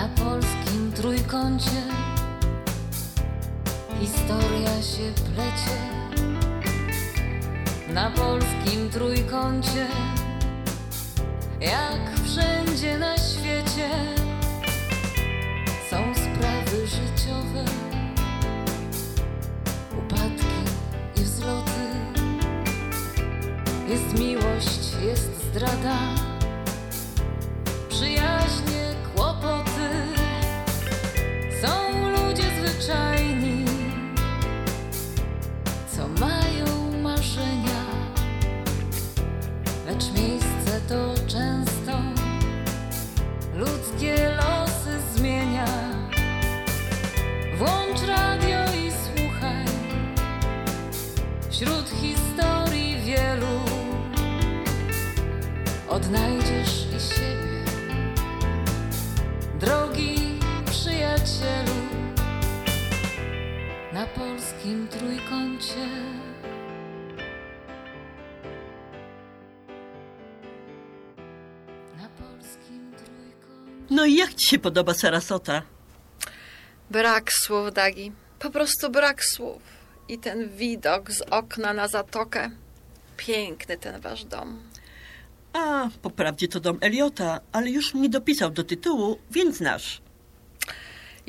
Na polskim trójkącie historia się plecie. Na polskim trójkącie, jak wszędzie na świecie, są sprawy życiowe, upadki i wzloty. Jest miłość, jest zdrada, Są ludzie zwyczajni, co mają marzenia, lecz miejsce to często ludzkie losy zmienia. Włącz radio i słuchaj wśród historii wielu. Odnajdziesz polskim trójkącie. Na polskim trójkącie. No i jak ci się podoba Sarasota? Brak słów, Dagi. Po prostu brak słów. I ten widok z okna na zatokę. Piękny ten wasz dom. A, po prawdzie to dom Eliota, ale już mnie dopisał do tytułu, więc znasz.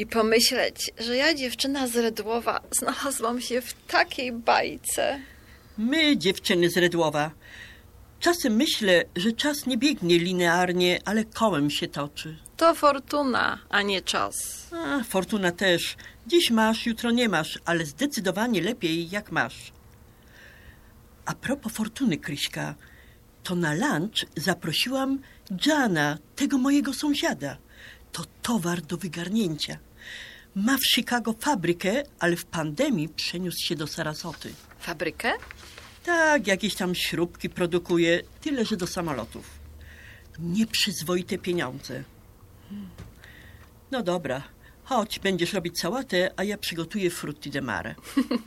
I pomyśleć, że ja, dziewczyna z Redłowa, znalazłam się w takiej bajce. My, dziewczyny z Redłowa. Czasem myślę, że czas nie biegnie linearnie, ale kołem się toczy. To fortuna, a nie czas. A, fortuna też. Dziś masz, jutro nie masz, ale zdecydowanie lepiej jak masz. A propos fortuny, Kryśka, to na lunch zaprosiłam Jana, tego mojego sąsiada. To towar do wygarnięcia. Ma w Chicago fabrykę, ale w pandemii przeniósł się do Sarasoty. Fabrykę? Tak, jakieś tam śrubki produkuje, tyle że do samolotów. Nieprzyzwoite pieniądze. No dobra, chodź, będziesz robić sałatę, a ja przygotuję frutti de mare.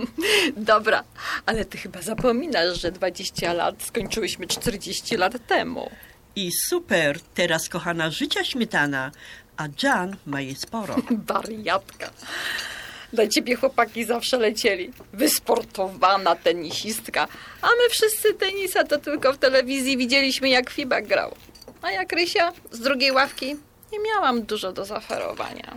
Dobra, ale ty chyba zapominasz, że 20 lat skończyłyśmy 40 lat temu. I super, teraz kochana życia śmietana, a Jan ma je sporo. Wariatka. Dla ciebie chłopaki zawsze lecieli. Wysportowana tenisistka. A my wszyscy tenisa to tylko w telewizji widzieliśmy, jak Fibak grał. A jak Rysia z drugiej ławki nie miałam dużo do zaoferowania.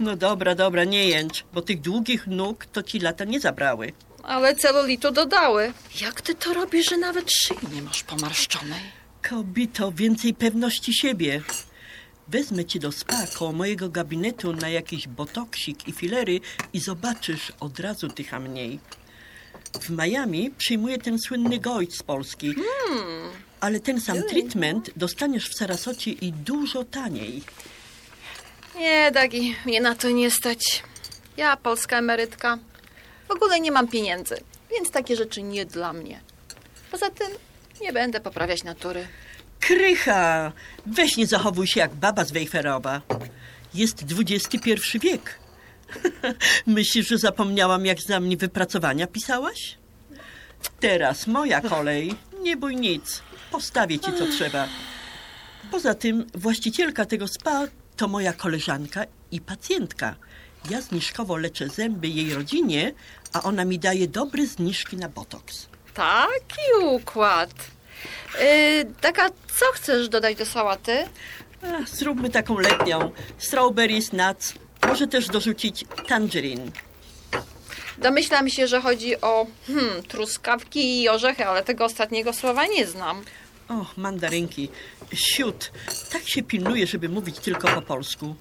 No dobra, dobra, nie jęcz, bo tych długich nóg to ci lata nie zabrały. Ale celulitu dodały. Jak ty to robisz, że nawet szyi nie masz pomarszczonej? Kobito, więcej pewności siebie. Wezmę cię do spa koło mojego gabinetu na jakiś botoksik i filery i zobaczysz, od razu dycha mniej. W Miami przyjmuje ten słynny gość z Polski. Ale ten sam treatment dostaniesz w Sarasocie i dużo taniej. Nie, Dagi, mnie na to nie stać. Ja, polska emerytka, w ogóle nie mam pieniędzy, więc takie rzeczy nie dla mnie. Poza tym nie będę poprawiać natury. Krycha! Weź nie zachowuj się jak baba z Wejherowa. Jest XXI wiek. Myślisz, że zapomniałam, jak za mnie wypracowania pisałaś? Teraz moja kolej. Nie bój nic. Postawię ci, co trzeba. Poza tym właścicielka tego spa to moja koleżanka i pacjentka. Ja zniżkowo leczę zęby jej rodzinie, a ona mi daje dobre zniżki na botoks. Taki układ. Yy, Daga, co chcesz dodać do sałaty? Ach, zróbmy taką letnią. Strawberries, nuts. Może też dorzucić tangerine. Domyślam się, że chodzi o hmm, truskawki i orzechy, ale tego ostatniego słowa nie znam. O, mandarynki. Siód. Tak się pilnuje, żeby mówić tylko po polsku.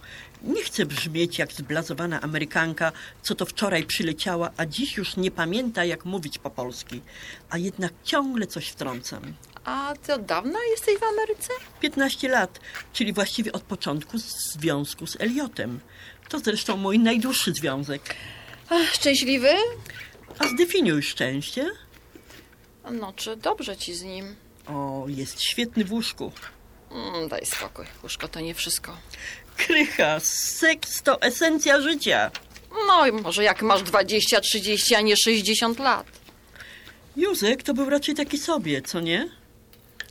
Nie chcę brzmieć jak zblazowana Amerykanka, co to wczoraj przyleciała, a dziś już nie pamięta, jak mówić po polski. A jednak ciągle coś wtrącam. A ty od dawna jesteś w Ameryce? 15 lat, czyli właściwie od początku związku z Eliotem. To zresztą mój najdłuższy związek. Ach, szczęśliwy? A zdefiniuj szczęście. No, czy dobrze ci z nim? O, jest świetny w łóżku. Mm, daj spokój, łóżko to nie wszystko. Krycha, seks to esencja życia. No i może jak masz 20, 30, a nie 60 lat. Józek to był raczej taki sobie, co nie?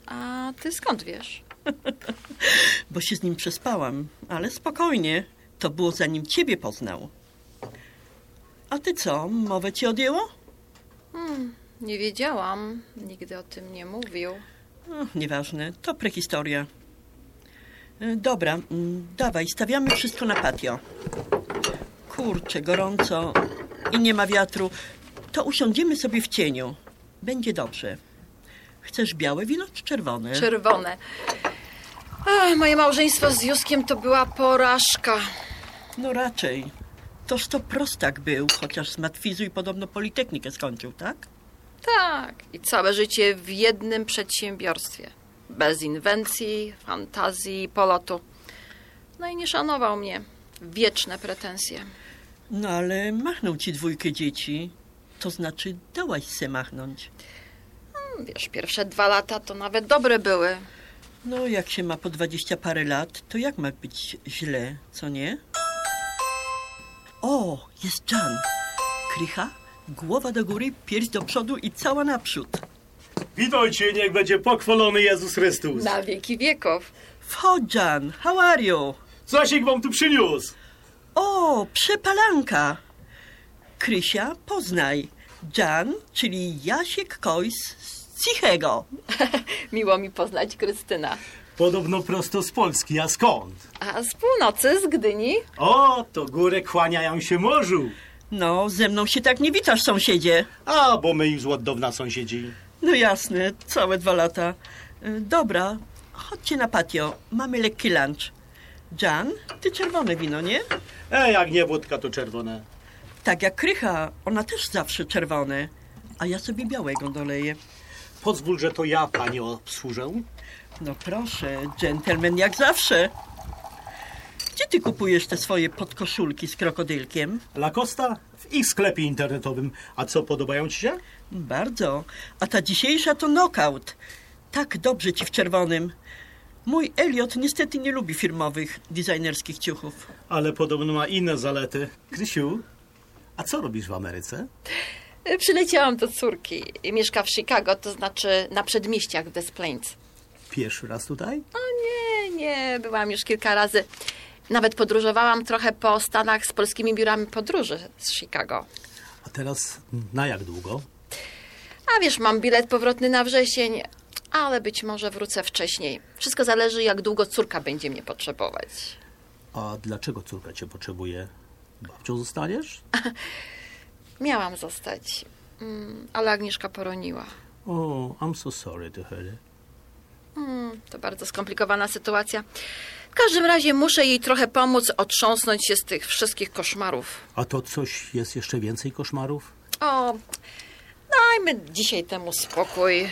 A ty skąd wiesz? Bo się z nim przespałam, ale spokojnie. To było zanim ciebie poznał. A ty co, mowę ci odjęło? Nie wiedziałam, nigdy o tym nie mówił. O, nieważne, to prehistoria. E, Dobra, mm, dawaj, stawiamy wszystko na patio. Kurczę, gorąco i nie ma wiatru. To usiądziemy sobie w cieniu. Będzie dobrze. Chcesz białe wino czy czerwone? Czerwone. Ach, moje małżeństwo z Juskiem to była porażka. No raczej. Toż to prostak był, chociaż z matwizu i podobno politechnikę skończył, tak? Tak, i całe życie w jednym przedsiębiorstwie. Bez inwencji, fantazji, polotu. No i nie szanował mnie. Wieczne pretensje. No ale machnął ci dwójkę dzieci. To znaczy dałaś se machnąć. Wiesz, pierwsze dwa lata to nawet dobre były. No, jak się ma po dwadzieścia parę lat, to jak ma być źle, co nie? O, jest Jan. Krycha, głowa do góry, pierś do przodu i cała naprzód. Witajcie, niech będzie pochwalony Jezus Chrystus. Na wieki wieków. Wchodź, Jan, how are you? Coś wam tu przyniósł. O, przepalanka. Krysia, poznaj. Jan, czyli Jasiek Kojs z Cichego. Miło mi poznać Krystyna. Podobno prosto z Polski, a skąd? A z północy, z Gdyni? O, to góry kłaniają się morzu. No, ze mną się tak nie witasz, sąsiedzie. A, bo my już od dawna sąsiedzi. No jasne, całe dwa lata. Y, Dobra, chodźcie na patio. Mamy lekki lunch. Jan, ty czerwone wino, nie? E, jak nie wódka, to czerwone. Tak jak Krycha, ona też zawsze czerwone. A ja sobie białego doleję. Pozwól, że to ja panie obsłużę. No proszę, dżentelmen jak zawsze. Gdzie ty kupujesz te swoje podkoszulki z krokodylkiem? Lacosta w ich sklepie internetowym. A co, podobają ci się? Bardzo. A ta dzisiejsza to knockout. Tak dobrze ci w czerwonym. Mój Elliot niestety nie lubi firmowych, designerskich ciuchów. Ale podobno ma inne zalety. Krysiu, a co robisz w Ameryce? Przyleciałam do córki. Mieszka w Chicago, to znaczy na przedmieściach w Des Plains. Pierwszy raz tutaj? O nie, nie, byłam już kilka razy. Nawet podróżowałam trochę po Stanach z polskimi biurami podróży z Chicago. A teraz na jak długo? A wiesz, mam bilet powrotny na wrzesień, ale być może wrócę wcześniej. Wszystko zależy, jak długo córka będzie mnie potrzebować. A dlaczego córka cię potrzebuje? Babcią zostaniesz? Miałam zostać, mm, ale Agnieszka poroniła. O, I'm so sorry to it. Mm, to bardzo skomplikowana sytuacja. W każdym razie muszę jej trochę pomóc otrząsnąć się z tych wszystkich koszmarów. A to coś jest jeszcze więcej koszmarów? O, dajmy dzisiaj temu spokój.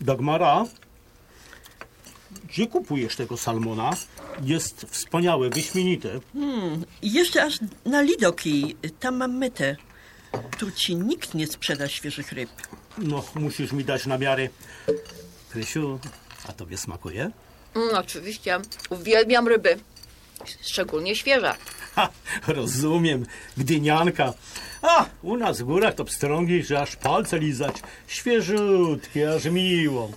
Dagmara, gdzie kupujesz tego salmona? Jest wspaniałe, wyśmienite. I jeszcze aż na Lidoki, tam mam metę. Tu ci nikt nie sprzeda świeżych ryb. No, musisz mi dać namiary. Krysiu, a tobie smakuje? Mm, oczywiście, uwielbiam ryby. Szczególnie świeże. Ha, rozumiem, gdynianka. A, u nas w górach to pstrągi, że aż palce lizać. Świeżutkie, aż miło.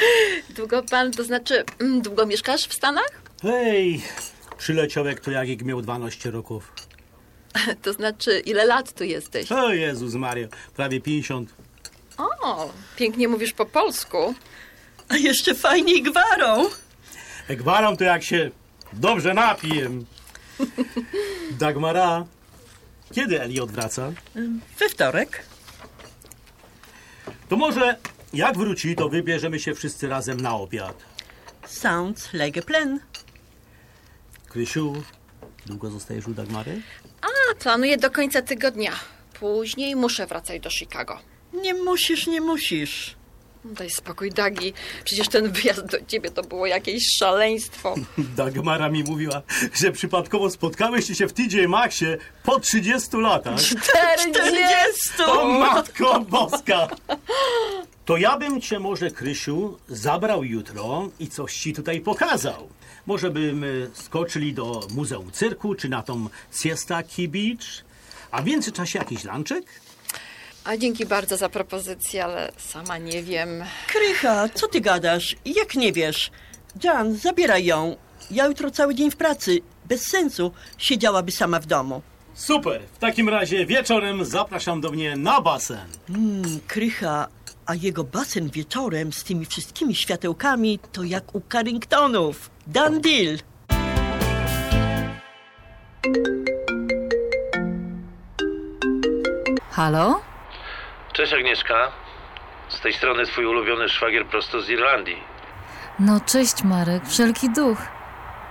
Długo pan, to znaczy, mm, długo mieszkasz w Stanach? Hej, przyleciał jak to jak miał 12 roków. To znaczy, ile lat tu jesteś? O Jezus Mario, prawie 50. O, pięknie mówisz po polsku. A jeszcze fajniej gwarą. Gwaram to jak się dobrze napiję. Dagmara, kiedy Eli odwraca? We wtorek. To może jak wróci, to wybierzemy się wszyscy razem na obiad. Sounds like a plan. Krysiu, długo zostajesz u Dagmary? A, planuję do końca tygodnia. Później muszę wracać do Chicago. Nie musisz, nie musisz. Daj spokój, Dagi. Przecież ten wyjazd do ciebie to było jakieś szaleństwo. Dagmara mi mówiła, że przypadkowo spotkałeś się w TJ Maxie po 30 latach. 40! O matko boska! To ja bym cię może, Krysiu, zabrał jutro i coś ci tutaj pokazał. Może bym y, skoczyli do Muzeum Cyrku, czy na tą Siesta Key Beach. A w międzyczasie jakiś lanczek? A dzięki bardzo za propozycję, ale sama nie wiem. Krycha, co ty gadasz? Jak nie wiesz? Jan, zabieraj ją. Ja jutro cały dzień w pracy. Bez sensu siedziałaby sama w domu. Super, w takim razie wieczorem zapraszam do mnie na basen. Mm, Krycha, a jego basen wieczorem z tymi wszystkimi światełkami to jak u Carringtonów. Done deal. Halo? Cześć Agnieszka. Z tej strony twój ulubiony szwagier prosto z Irlandii. No cześć Marek, wszelki duch.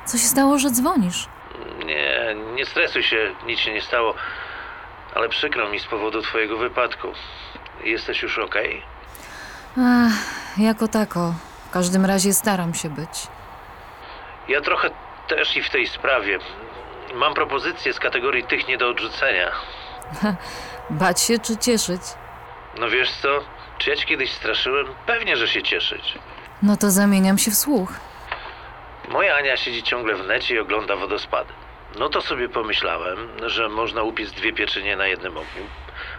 Co się stało, że dzwonisz? Nie, nie stresuj się, nic się nie stało. Ale przykro mi z powodu twojego wypadku. Jesteś już okej? Ach, jako tako. W każdym razie staram się być. Ja trochę też i w tej sprawie. Mam propozycję z kategorii tych nie do odrzucenia. Bać się czy cieszyć? No wiesz co? Czy ja ci kiedyś straszyłem? Pewnie, że się cieszyć. No to zamieniam się w słuch. Moja Ania siedzi ciągle w necie i ogląda wodospady. No to sobie pomyślałem, że można upiec dwie pieczynie na jednym ogniu,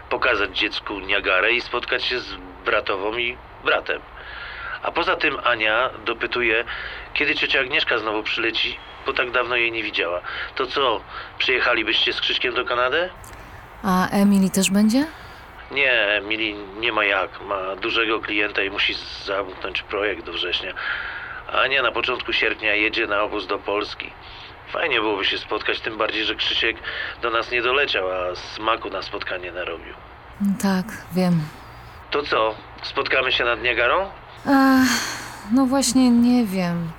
pokazać dziecku Niagarę i spotkać się z bratową i bratem. A poza tym Ania dopytuje, kiedy ciocia Agnieszka znowu przyleci, bo tak dawno jej nie widziała. To co, przyjechalibyście z Krzyśkiem do Kanady? A Emily też będzie? Nie, Mili nie ma jak. Ma dużego klienta i musi zamknąć projekt do września. Ania na początku sierpnia jedzie na obóz do Polski. Fajnie byłoby się spotkać, tym bardziej, że Krzysiek do nas nie doleciał, a smaku na spotkanie narobił. Tak, wiem. To co, spotkamy się nad Niagarą? Ach, no właśnie nie wiem.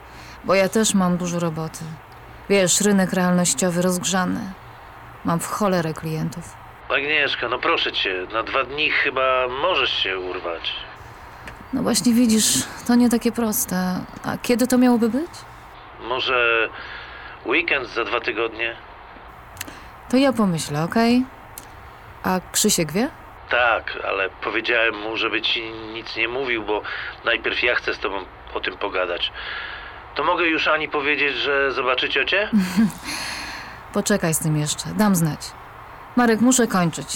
Bo ja też mam dużo roboty. Wiesz, rynek realnościowy rozgrzany. Mam w cholerę klientów. Agnieszka, no proszę cię, na dwa dni chyba możesz się urwać. No właśnie widzisz, to nie takie proste. A kiedy to miałoby być? Może weekend za dwa tygodnie? To ja pomyślę, okej? A Krzysiek wie? Tak, ale powiedziałem mu, żeby ci nic nie mówił, bo najpierw ja chcę z tobą o tym pogadać. To mogę już Ani powiedzieć, że zobaczy ciocię? Poczekaj z tym jeszcze, dam znać. Marek, muszę kończyć.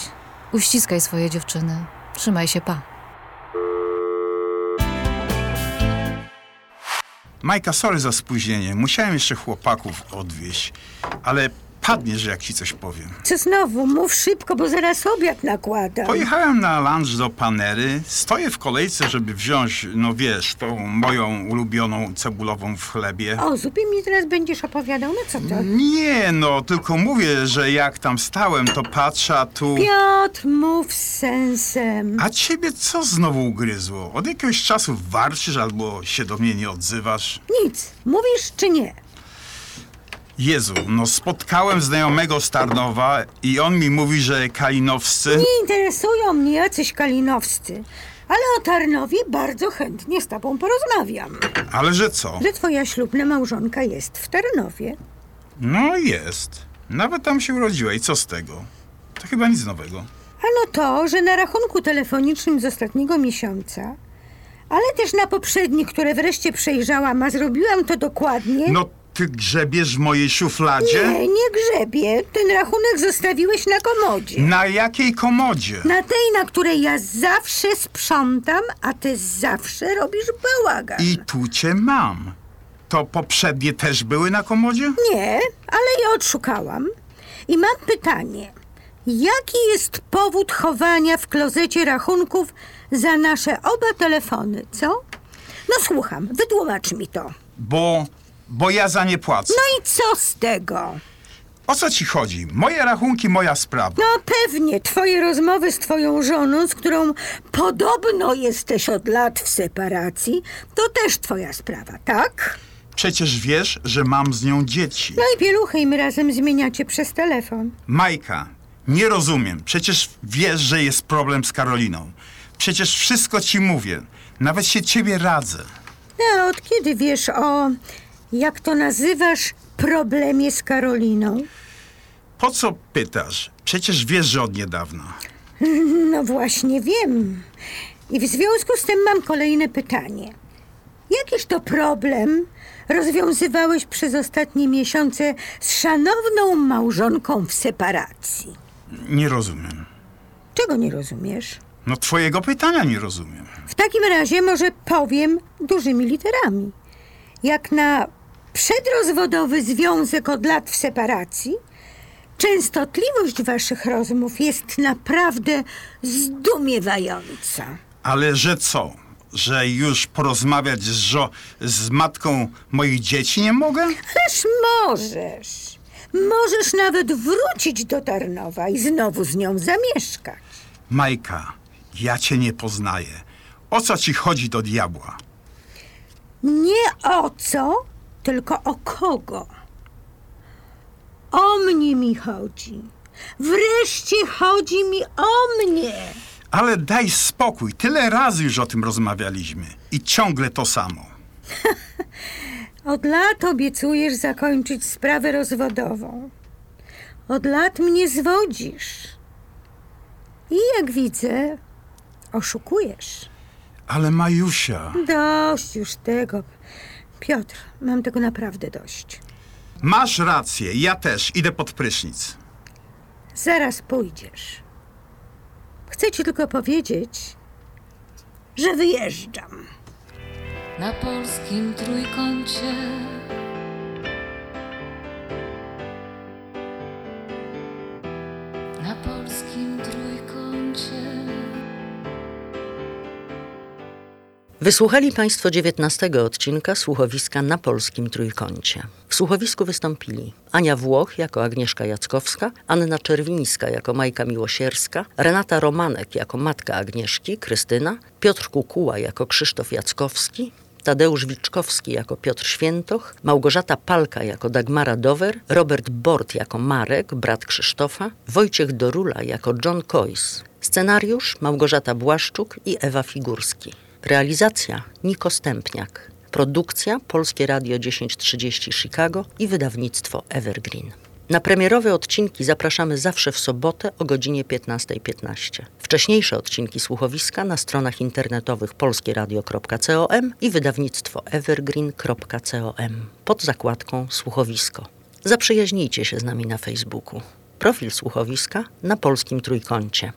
Uściskaj swoje dziewczyny. Trzymaj się, pa. Majka, sorry za spóźnienie. Musiałem jeszcze chłopaków odwieźć, ale padniesz, jak ci coś powiem. Co znowu? Mów szybko, bo zaraz obiad nakładam. Pojechałem na lunch do Panery, stoję w kolejce, żeby wziąć, no wiesz, tą moją ulubioną cebulową w chlebie. O, zupie mi teraz będziesz opowiadał, no co to? Nie, no, tylko mówię, że jak tam stałem, to patrzę, a tu... Piotr, mów z sensem. A ciebie co znowu ugryzło? Od jakiegoś czasu warczysz albo się do mnie nie odzywasz? Nic. Mówisz czy nie? Jezu, no spotkałem znajomego z Tarnowa i on mi mówi, że kalinowscy... Nie interesują mnie jacyś kalinowscy. Ale o Tarnowie bardzo chętnie z tobą porozmawiam. Ale że co? Że twoja ślubna małżonka jest w Tarnowie. No jest. Nawet tam się urodziła i co z tego? To chyba nic nowego. Ano to, że na rachunku telefonicznym z ostatniego miesiąca, ale też na poprzednich, które wreszcie przejrzałam, a zrobiłam to dokładnie... No ty grzebiesz w mojej szufladzie? Nie, nie grzebie. Ten rachunek zostawiłeś na komodzie. Na jakiej komodzie? Na tej, na której ja zawsze sprzątam, a ty zawsze robisz bałagan. I tu cię mam. To poprzednie też były na komodzie? Nie, ale je odszukałam. I mam pytanie. Jaki jest powód chowania w klozecie rachunków za nasze oba telefony, co? No słucham, wytłumacz mi to. Bo... bo ja za nie płacę. No i co z tego? O co ci chodzi? Moje rachunki, moja sprawa. No pewnie, twoje rozmowy z twoją żoną, z którą podobno jesteś od lat w separacji, to też twoja sprawa, tak? Przecież wiesz, że mam z nią dzieci. No i pieluchy im razem zmieniacie przez telefon. Majka, nie rozumiem. Przecież wiesz, że jest problem z Karoliną. Przecież wszystko ci mówię. Nawet się ciebie radzę. No, od kiedy wiesz o, jak to nazywasz, problemie z Karoliną? Po co pytasz? Przecież wiesz, że od niedawna. No właśnie wiem. I w związku z tym mam kolejne pytanie. Jakiż to problem rozwiązywałeś przez ostatnie miesiące z szanowną małżonką w separacji? Nie rozumiem. Czego nie rozumiesz? No twojego pytania nie rozumiem. W takim razie może powiem dużymi literami. Jak na przedrozwodowy związek od lat w separacji, częstotliwość waszych rozmów jest naprawdę zdumiewająca. Ale że co? Że już porozmawiać z, żo- z matką moich dzieci nie mogę? Ależ możesz. Możesz nawet wrócić do Tarnowa i znowu z nią zamieszkać. Majka, ja cię nie poznaję. O co ci chodzi do diabła? Nie o co, tylko o kogo. O mnie mi chodzi. Wreszcie chodzi mi o mnie. Ale daj spokój, tyle razy już o tym rozmawialiśmy. I ciągle to samo. Od lat obiecujesz zakończyć sprawę rozwodową. Od lat mnie zwodzisz. I jak widzę, oszukujesz. Ale Majusia... Dość już tego. Piotr, mam tego naprawdę dość. Masz rację, ja też idę pod prysznic. Zaraz pójdziesz. Chcę ci tylko powiedzieć, że wyjeżdżam. Na polskim trójkącie. Na polskim trójkącie. Wysłuchali Państwo 19 odcinka słuchowiska na polskim trójkącie. W słuchowisku wystąpili Ania Włoch jako Agnieszka Jackowska, Anna Czerwińska jako Majka Miłosierska, Renata Romanek jako matka Agnieszki, Krystyna, Piotr Kukuła jako Krzysztof Jackowski, Tadeusz Wiczkowski jako Piotr Świętoch, Małgorzata Palka jako Dagmara Dower, Robert Bort jako Marek, brat Krzysztofa, Wojciech Dorula jako John Coyce. Scenariusz Małgorzata Błaszczuk i Ewa Figurski. Realizacja Niko Stępniak. Produkcja Polskie Radio 1030 Chicago i wydawnictwo Evergreen. Na premierowe odcinki zapraszamy zawsze w sobotę o godzinie 15.15. Wcześniejsze odcinki słuchowiska na stronach internetowych polskieradio.com i wydawnictwo evergreen.com pod zakładką Słuchowisko. Zaprzyjaźnijcie się z nami na Facebooku. Profil słuchowiska na polskim trójkącie.